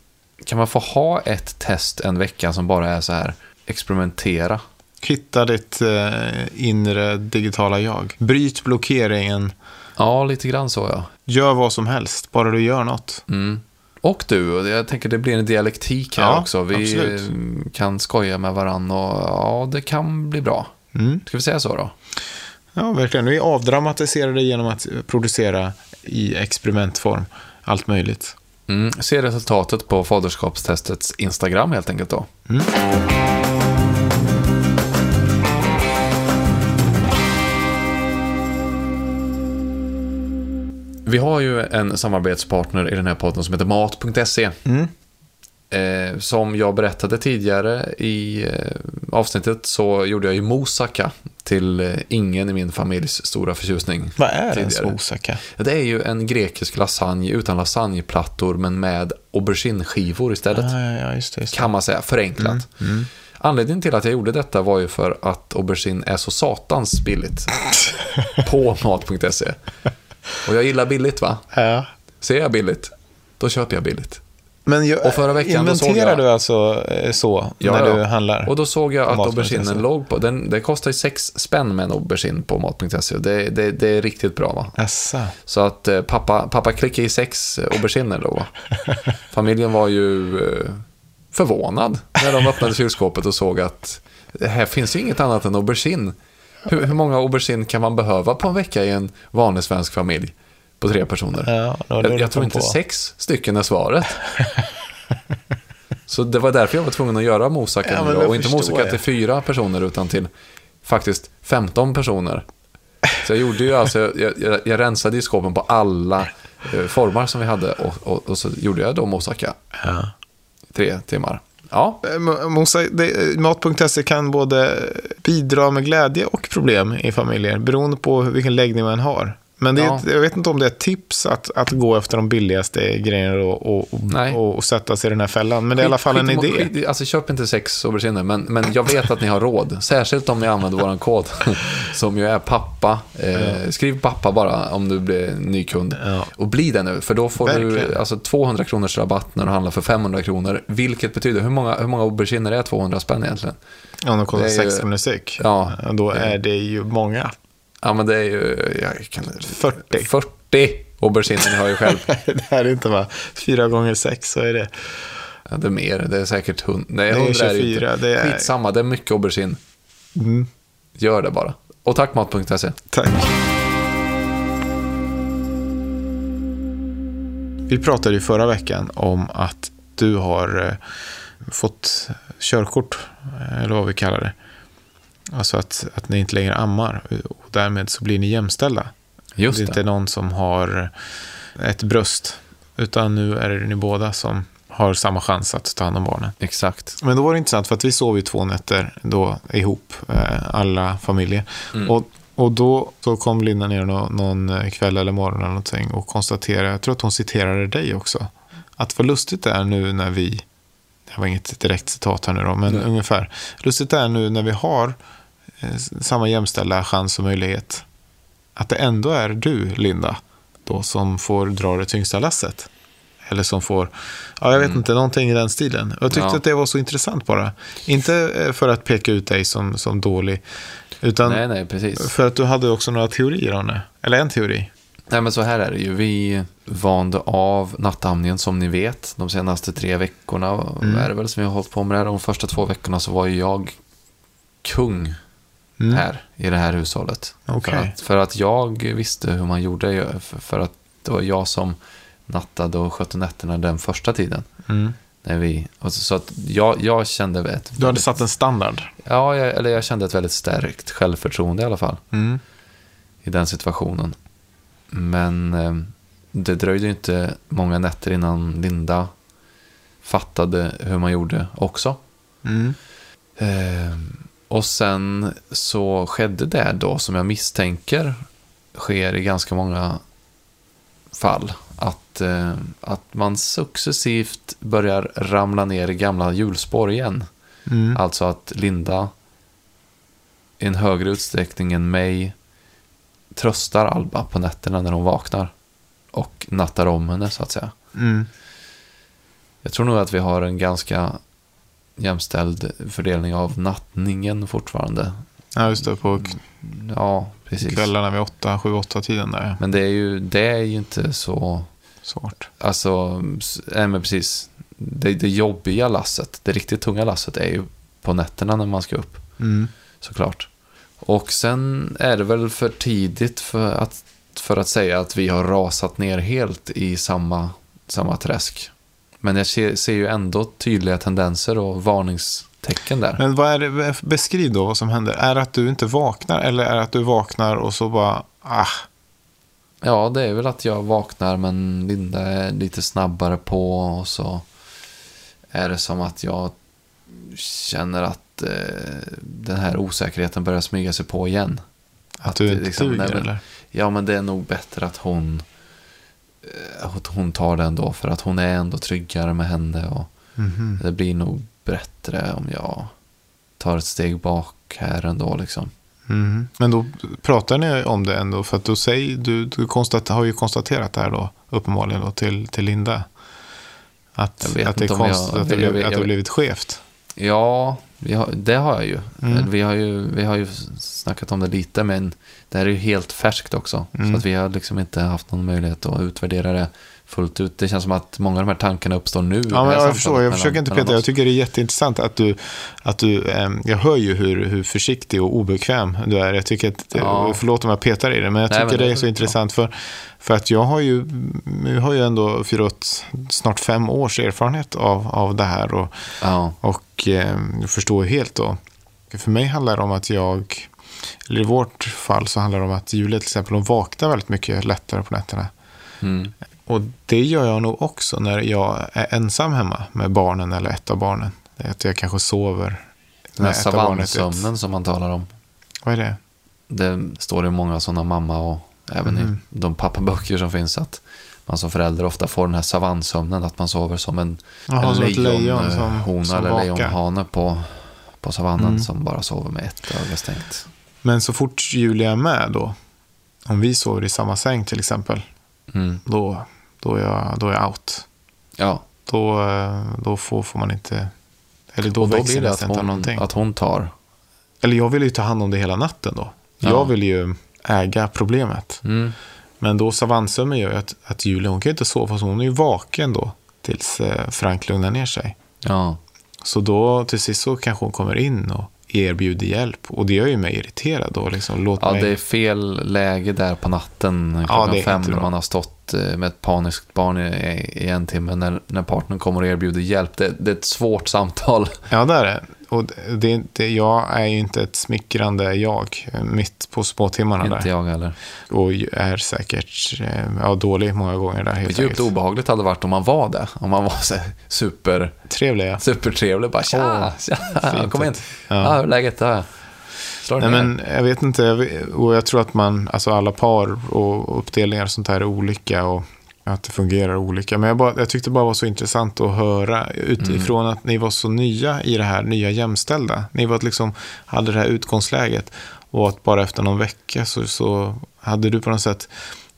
kan man få ha ett test en vecka som bara är så här experimentera? Hitta ditt eh, inre digitala jag. Bryt blockeringen. Ja, lite grann så ja. Gör vad som helst, bara du gör något. Mm. Och du, jag tänker det blir en dialektik här Ja, också. Vi absolut. eh, kan skoja med varann och ja, det kan bli bra. Mm. Ska vi säga så då? Ja, verkligen. Vi avdramatiserar det genom att producera i experimentform allt möjligt. Mm. Se resultatet på faderskapstestets Instagram helt enkelt då. Vi har ju en samarbetspartner i den här podden som heter mat.se. Mm. Eh, som jag berättade tidigare i eh, avsnittet så gjorde jag ju moussaka Till eh, ingen i min familjs stora förtjusning. Vad är ens moussaka? Det är ju en grekisk lasagne utan lasagneplattor men med aubergineskivor istället. Ja, ja, ja, just det. Just det. Kan man säga, förenklat. Anledningen till att jag gjorde detta var ju för att aubergine är så satans billigt. (laughs) på mat.se. Och jag gillar billigt va? Ja. Ser jag billigt, då köper jag billigt. Men jag, Och förra veckan då såg jag- du alltså eh, så Ja, när ja. du handlar? Och då såg jag att auberginen låg på, den, det kostar ju sex spänn med en aubergine på mat.se. Det, det, det är riktigt bra va? Jaså? Så att eh, pappa, pappa klickade i sex auberginer då va? (laughs) Familjen var ju eh, förvånad när de öppnade kylskåpet och såg att här finns ju inget annat än aubergine. Hur, hur många aubergine kan man behöva på en vecka i en vanlig svensk familj på tre personer? Ja, jag, jag tror inte på. sex stycken är svaret. Så det var därför jag var tvungen att göra moussaka Ja, nu då. Och inte moussaka till fyra personer utan till faktiskt 15 personer. Så jag gjorde ju alltså, jag, jag, jag rensade i skåpen på alla eh, formar som vi hade och, och, och så gjorde jag då moussaka. Ja. Tre timmar. Ja, ehm, Mosa, det, mat.se kan både bidra med glädje och problem i familjer beroende på vilken läggning man har. Men det är Ja. jag vet inte om det är ett tips att, att gå efter de billigaste grejerna och, och, och, och sätta sig i den här fällan. Men det är i alla fall en idé. skit- alltså köp inte sex auberginer, men, men jag vet att ni har råd. (laughs) Särskilt om ni använder vår kod, (laughs) som ju är pappa. Eh, skriv pappa bara om du blir ny kund. Ja. Och bli det nu, för då får du Verkligen. alltså 200 kronors rabatt när du handlar för 500 kronor. Vilket betyder, hur många, hur många auberginer är 200 spänn egentligen? Om de kostar Det är ju- 6 kronor styck. Ja. Då är det ju många. Ja, men det är ju... Jag kan, 40. 40 auberginer, ni hör ju själv. (laughs) det här är inte bara fyra gånger sex, så är det. Ja, det är mer, det är säkert 100. Nej, Det är 100 är det 24, inte. det är- Skitsamma, det är mycket aubergine. Mm. Gör det bara. Och tack mat.se. Tack. Vi pratade ju förra veckan om att du har eh, fått körkort, eh, eller vad vi kallar det. Alltså att, att ni inte längre ammar och därmed så blir ni jämställda. Just det är det. inte någon som har ett bröst, utan nu är det ni båda som har samma chans att ta hand om barnen. Exakt. Men då var det intressant för att vi sov ju två nätter då ihop, eh, alla familjer. Mm. Och, och då så kom Linda ner någon, någon kväll eller morgon eller någonting och konstaterade, jag tror att hon citerade dig också, att vad lustigt det är nu när vi, det var inget direkt citat här nu då, men Nej. ungefär, lustigt det är nu när vi har samma jämställda chans och möjlighet, att det ändå är du, Linda, då som får dra det tyngsta lasset. Eller som får, ja jag vet inte, någonting i den stilen. Jag tyckte Mm. Ja. att det var så intressant bara. Inte eh, för att peka ut dig som, som dålig, utan Nej, nej, för att du hade också några teorier om det. Eller en teori. Nej, men så här är det ju. Vi vande av nattamningen som ni vet de senaste tre veckorna. Mm. Är det väl som vi har hållit på med det här. De första två veckorna så var ju jag kung Mm. här i det här hushållet. Okej. För, att, för att jag visste hur man gjorde. För, för att det var jag som nattade och skötte nätterna den första tiden. Mm. När vi, så, så att jag, jag kände ett... Du hade satt en standard. Ja, jag, eller jag kände ett väldigt stärkt självförtroende i alla fall. Mm. i den situationen. Men eh, det dröjde inte många nätter innan Linda fattade hur man gjorde också. Mm. Eh, och sen så skedde det då som jag misstänker sker i ganska många fall. Att, eh, att man successivt börjar ramla ner i gamla hjulspår igen. Mm. Alltså att Linda i en högre utsträckning än mig tröstar Alba på nätterna när hon vaknar. Och nattar om henne så att säga. Mm. Jag tror nog att vi har en ganska jämställd fördelning av nattningen fortfarande. Ja, just det. På Ja, precis. kvällarna vid åtta, sju, åtta tiden där. Men det är ju, det är ju inte så... Svårt. Alltså, nej men precis. Det, det jobbiga lasset, det riktigt tunga lasset är ju på nätterna när man ska upp. Mm. såklart. Och sen är det väl för tidigt för att, för att säga att vi har rasat ner helt i samma, samma träsk. Men jag ser, ser ju ändå tydliga tendenser och varningstecken där. Men vad är det, beskriv då vad som händer. Är det att du inte vaknar eller är det att du vaknar och så bara, ah, Ja, det är väl att jag vaknar men Linda är lite snabbare på och så är det som att jag känner att att eh, den här osäkerheten börjar smyga sig på igen. Att du det inte liksom- duger eller? Ja, men det är nog bättre att hon, att hon tar det ändå. För att hon är ändå tryggare med henne. Och Mhm. det blir nog bättre om jag tar ett steg bak här ändå. Liksom. Mhm. Men då pratar ni om det ändå, för att då säger, du, du konstat, har ju konstaterat det här då, uppenbarligen då, till, till Linda. Att, att det är om jag- konstigt att, det, jag att det blivit skevt. Ja, vi har, det har jag ju. Mm. Vi, har ju. vi har ju snackat om det lite, men det här är ju helt färskt också. Mm. Så att vi har liksom inte haft någon möjlighet att utvärdera det fullt ut. Det känns som att många av de här tankarna uppstår nu. det Ja, men jag förstår. Jag försöker inte peta. Jag tycker det är jätteintressant att du, att du ehm, jag hör ju hur, hur försiktig och obekväm du är. Jag tycker att, Ja. förlåt om jag petar i det, men jag Nej, tycker men det det är så bra. intressant för, för att jag har ju, jag har ju ändå firat snart fem års erfarenhet av, av det här och, Ja, och jag förstår ju helt då. För mig handlar det om att jag, eller i vårt fall så handlar det om att Julia till exempel, hon vaknar väldigt mycket lättare på nätterna. mm, Och det gör jag nog också när jag är ensam hemma med barnen eller ett av barnen. Att jag kanske sover den här savannsömnen som man talar om. Vad är det? Det står i många sådana mamma och även Mm. i de pappaböcker som finns att man som förälder ofta får den här savannsömnen, att man sover som en, Jaha, en som ett lejon eh, eller lejonhane på, på savannen Mm. som bara sover med ett öga stängt. Men så fort Julia är med då, om vi sover i samma säng till exempel, Mm. då, då, är, jag, då är jag out. Ja, Då, eh, då får, får man inte, eller då, och då växer det att hon, någonting. att hon tar. Eller jag vill ju ta hand om det hela natten då. Ja. Jag vill ju äga problemet. Mm. Men då savannsömnen gör ju att, att Julia, hon kan ju inte sova, så hon är ju vaken då tills eh, Frank lugnar ner sig. Ja, Så då till sist så kanske hon kommer in och erbjuder hjälp. Och det gör ju mig irriterad då. Liksom, låt ja mig... det är fel läge där på natten Ja, klockan är fem när man har stått eh, med ett paniskt barn i, i en timme när, när partnern kommer och erbjuder hjälp. Det, det är ett svårt samtal. Ja, det är det. Och det, det, jag är ju inte ett smickrande jag mitt på småtimmarna Inte där. jag heller. Och är säkert eh, ja, dålig många gånger där. Helt Djupt obehagligt hade det varit om man var det. Om man var så super, Trevliga. supertrevlig. Bara tja, tja fint. kom in. Ja. Ja. hur är läget? Ja. Nej, men jag vet inte. Och jag tror att man, alltså alla par och uppdelningar och sånt här är olika. Och att det fungerar olika. Men jag, bara, jag tyckte det bara var så intressant att höra utifrån att ni var så nya i det här, nya jämställda. Ni var liksom, hade det här utgångsläget. Och att bara efter någon vecka så, så hade du på något sätt,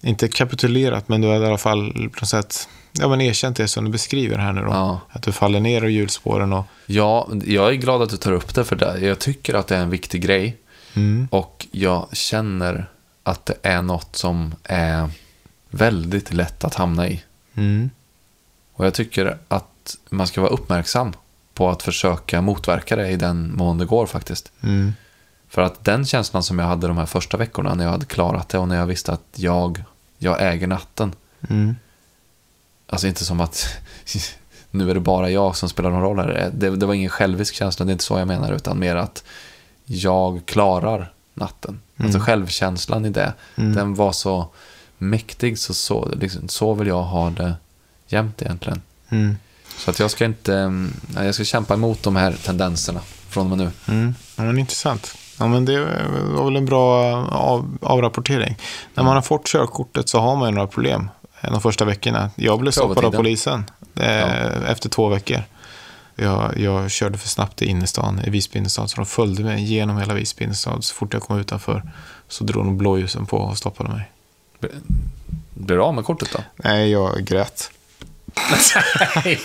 inte kapitulerat, men du hade i alla fall på något sätt ja, men erkänt det som du beskriver här nu då. Ja. Att du faller ner i hjulspåren och Ja, jag är glad att du tar upp det för det. Jag tycker att det är en viktig grej. mm, Och jag känner att det är något som är väldigt lätt att hamna i. mm, Och jag tycker att man ska vara uppmärksam på att försöka motverka det i den mån det går faktiskt. mm, För att den känslan som jag hade de här första veckorna när jag hade klarat det och när jag visste att jag, jag äger natten. mm, Alltså inte som att (laughs) nu är det bara jag som spelar någon roll här. Det, det var ingen självisk känsla, det är inte så jag menar, utan mer att jag klarar natten. Alltså självkänslan i det, Mm. den var så mäktig, så, så, liksom, så vill jag ha det jämt egentligen. mm. Så att jag ska inte, mm, jag ska kämpa emot de här tendenserna från och med nu. Mm. Ja, men intressant. Ja, men det var väl en bra av, avrapportering. När man har fått körkortet så har man ju några problem de första veckorna. Jag blev stoppad av polisen eh, efter två veckor. Jag, jag körde för snabbt i innerstan, i Visby innerstad, så de följde mig genom hela Visby innerstad. Så fort jag kom utanför så drog de blåljusen på och stoppade mig. Blir du av med kortet då? Nej, jag grät.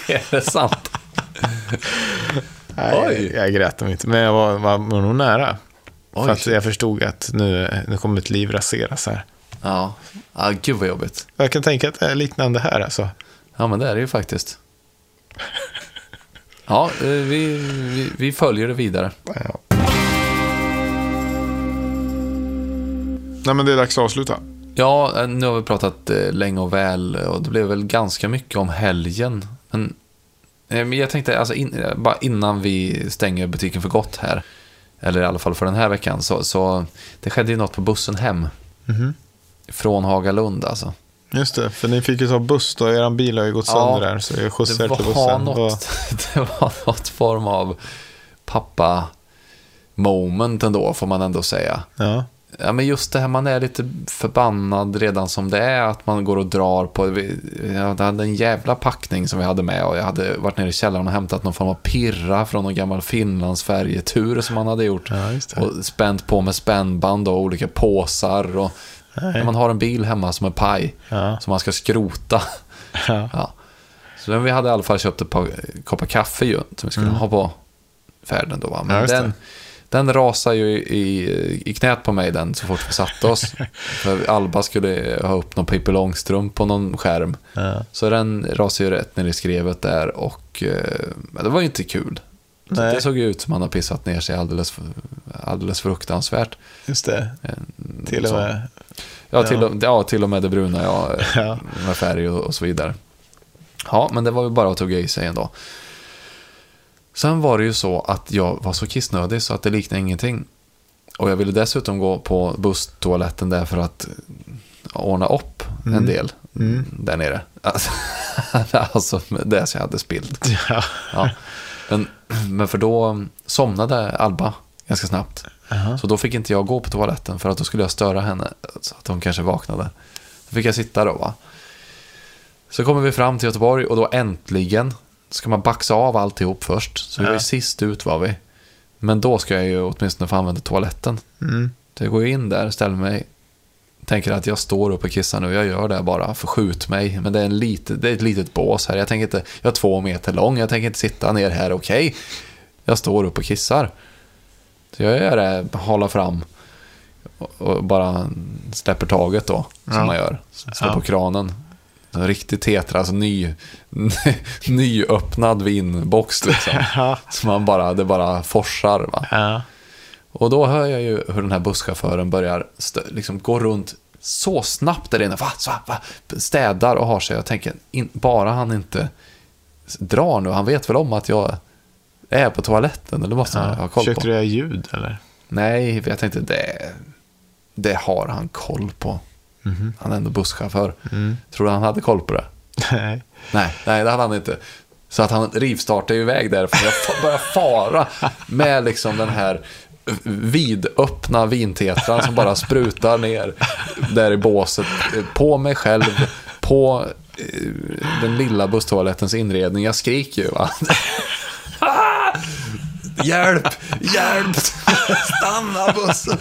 är det sant? Nej, Oj. Jag, grät nog inte, men jag var, var, var nog nära. Oj, för att jag förstod att nu, nu kommer mitt liv raseras här. Ja, ah, gud vad jobbigt. Jag kan tänka att det är liknande här alltså. Ja, men det är det ju faktiskt. Ja, eh, vi, vi, vi följer det vidare. Ja. Nej, men det är dags att avsluta. Ja, eh, nu har vi pratat eh, länge och väl och det blev väl ganska mycket om helgen. Men, eh, men jag tänkte, alltså in, eh, bara innan vi stänger butiken för gott här, eller i alla fall för den här veckan, så, så det skedde ju något på bussen hem. Mhm. Från Hagalund alltså. Just det, för ni fick ju ta buss då. Er bil har ju gått Ja, sönder där, så jag skjutsade till bussen. något, (laughs) det var något form av pappa moment ändå, får man ändå säga. Ja. Ja, men just det här, man är lite förbannad redan som det är, att man går och drar på... Jag hade en jävla packning som vi hade med och jag hade varit nere i källaren och hämtat någon form av pirra från någon gammal Finlandsfärjetur som man hade gjort. Ja. Och spänt på med spännband och olika påsar och... När man har en bil hemma som är paj, Ja. som man ska skrota. Ja. Ja. Så vi hade i alla fall köpt ett par koppar kaffe ju, som vi skulle ha på färden då. Va? Mm. Men just det. Den, rasade ju i, i knät på mig den så fort vi satte oss. (laughs) För Alba skulle ha upp någon Pippi Långstrump på någon skärm. Ja. Så den rasade ju rätt ner i skrevet där och eh, det var ju inte kul. Nej. det såg ju ut som han har pissat ner sig alldeles, alldeles fruktansvärt. Just det. Till och med. Ja, till. Och, ja, till och med det bruna, ja. (laughs) Ja. Med färg och, och så vidare. Ja, men det var ju bara att tugga i sig ändå. Sen var det ju så att jag var så kissnödig så att det liknade ingenting. Och jag ville dessutom gå på busstoaletten där för att ordna upp en del där nere. Alltså, (laughs) alltså det som jag hade spillt. (laughs) Ja. Ja. Men, men för då somnade Alba ganska snabbt. Jaha. Så då fick inte jag gå på toaletten för att då skulle jag störa henne så att hon kanske vaknade. Då fick jag sitta då va. Så kommer vi fram till Göteborg och då äntligen ska man baxa av alltihop först. Så vi var ju sist ut var vi. Men då ska jag ju åtminstone få använda toaletten. Mm. Så jag går in där, ställer mig, tänker att jag står upp och kissar nu. Jag gör det bara, förskjut mig. Men det är, en lite, det är ett litet bås här. Jag tänker inte, jag är två meter lång, jag tänker inte sitta ner här, okej. Jag står upp och kissar. Så jag gör det, håller fram och, och bara släpper taget då, som Ja. man gör. Slår Ja. på kranen. En riktig tetra, alltså ny, (laughs) nyöppnad vinbox liksom. (laughs) Ja. Så man bara, det bara forsar va. Ja. Och då hör jag ju hur den här busschauffören börjar liksom gå runt så snabbt där inne. Va, så, va, städar och har sig. Jag tänker, in, bara han inte drar nu. Han vet väl om att jag är på toaletten. Eller måste han ha Ja. koll Försökte på? du göra ljud eller? Nej, jag tänkte det, det har han koll på. Mhm. Han är ändå busschaufför. Mm. Tror du han hade koll på det? Nej. Nej, nej, det hade han inte. Så att han rivstartade iväg därifrån. Jag började fara med liksom den här vidöppna vintetran som bara sprutar ner där i båset. På mig själv, på eh, den lilla busstoalettens inredning. Jag skriker ju va. (laughs) Hjälp! Hjälp! Stanna bussen!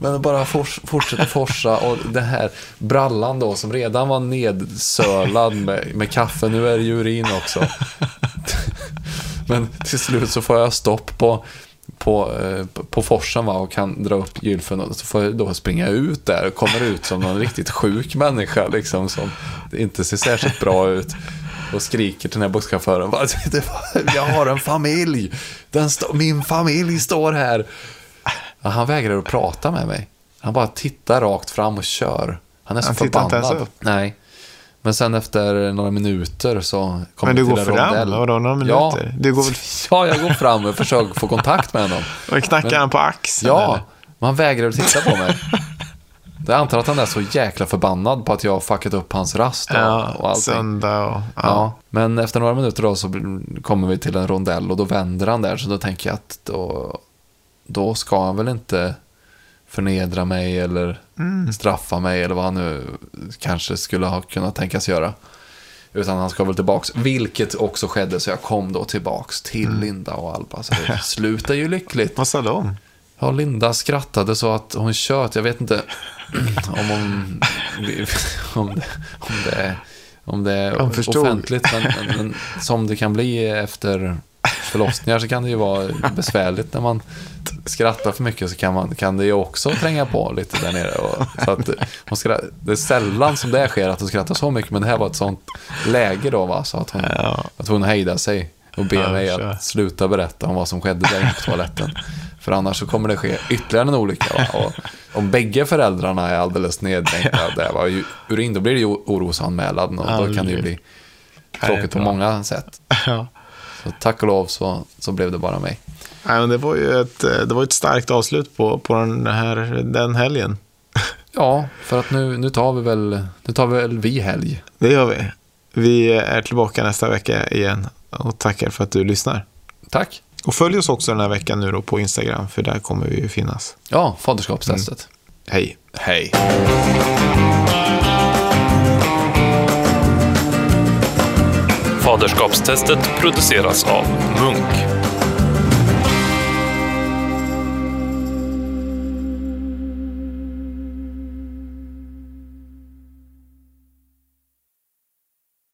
Men det bara fors, fortsätter forsa och den här brallan då som redan var nedsölad med, med kaffe, nu är det ju urin också. (laughs) Men till slut så får jag stopp på, på, eh, på forsen va, och kan dra upp gylfen och så får jag då springa ut där och kommer ut som någon riktigt sjuk människa liksom som inte ser särskilt bra ut. Och skriker till den här busschauffören. (laughs) Jag har en familj. Den min familj står här. Ja, han vägrar att prata med mig. Han bara tittar rakt fram och kör. Han är så Han tittar inte förbannad. ens upp? Nej. Men sen efter några minuter så kommer Men du vi går till en fram? rondell. Vadå, några minuter? Du går (laughs) Ja, jag går fram och försöker få kontakt med honom. (laughs) Och knackar Men- han på axeln? Ja, eller? men han vägrar att titta på mig. (laughs) Jag antar att han är så jäkla förbannad på att jag har fuckat upp hans rast och, Ja, och allting. söndag och... Ja. Ja. men efter några minuter då så kommer vi till en rondell och då vänder han där. Så då tänker jag att då, då ska han väl inte förnedra mig eller Mm. straffa mig eller vad han nu kanske skulle ha kunnat tänkas göra. Utan han ska väl tillbaks, vilket också skedde så jag kom då tillbaks till Mm. Linda och Alba. Så det (laughs) slutar ju lyckligt. Vad sa de? Ja, Linda skrattade så att hon tjöt. Jag vet inte (clears throat) om hon... (laughs) Om det, om det om det är offentligt. Men, men som det kan bli efter förlossningar så kan det ju vara besvärligt när man skrattar för mycket så kan, man, kan det ju också tränga på lite där nere. Och, så att hon skrattar, det är sällan som det sker att hon skrattar så mycket men det här var ett sånt läge då va, så att hon, Ja. att hon hejdade sig och ber Ja, mig att sluta berätta om vad som skedde där inne på toaletten. För annars så kommer det ske ytterligare en olycka. Och om bägge föräldrarna är alldeles neddränkta, ju urin, då blir det ju orosanmälan och då kan det ju bli tråkigt på många sätt. Ja. Så tack och lov så, så blev det bara mig. Nej, men det var ju ett, det var ett starkt avslut på, på den här den helgen. (laughs) Ja, för att nu, nu tar vi väl, nu tar vi väl vi helg. Det gör vi. Vi är tillbaka nästa vecka igen och tackar för att du lyssnar. Tack! Och följ oss också den här veckan nu då på Instagram, för där kommer vi ju finnas. Ja, faderskapstestet. Hej! Hej. Faderskapstestet produceras av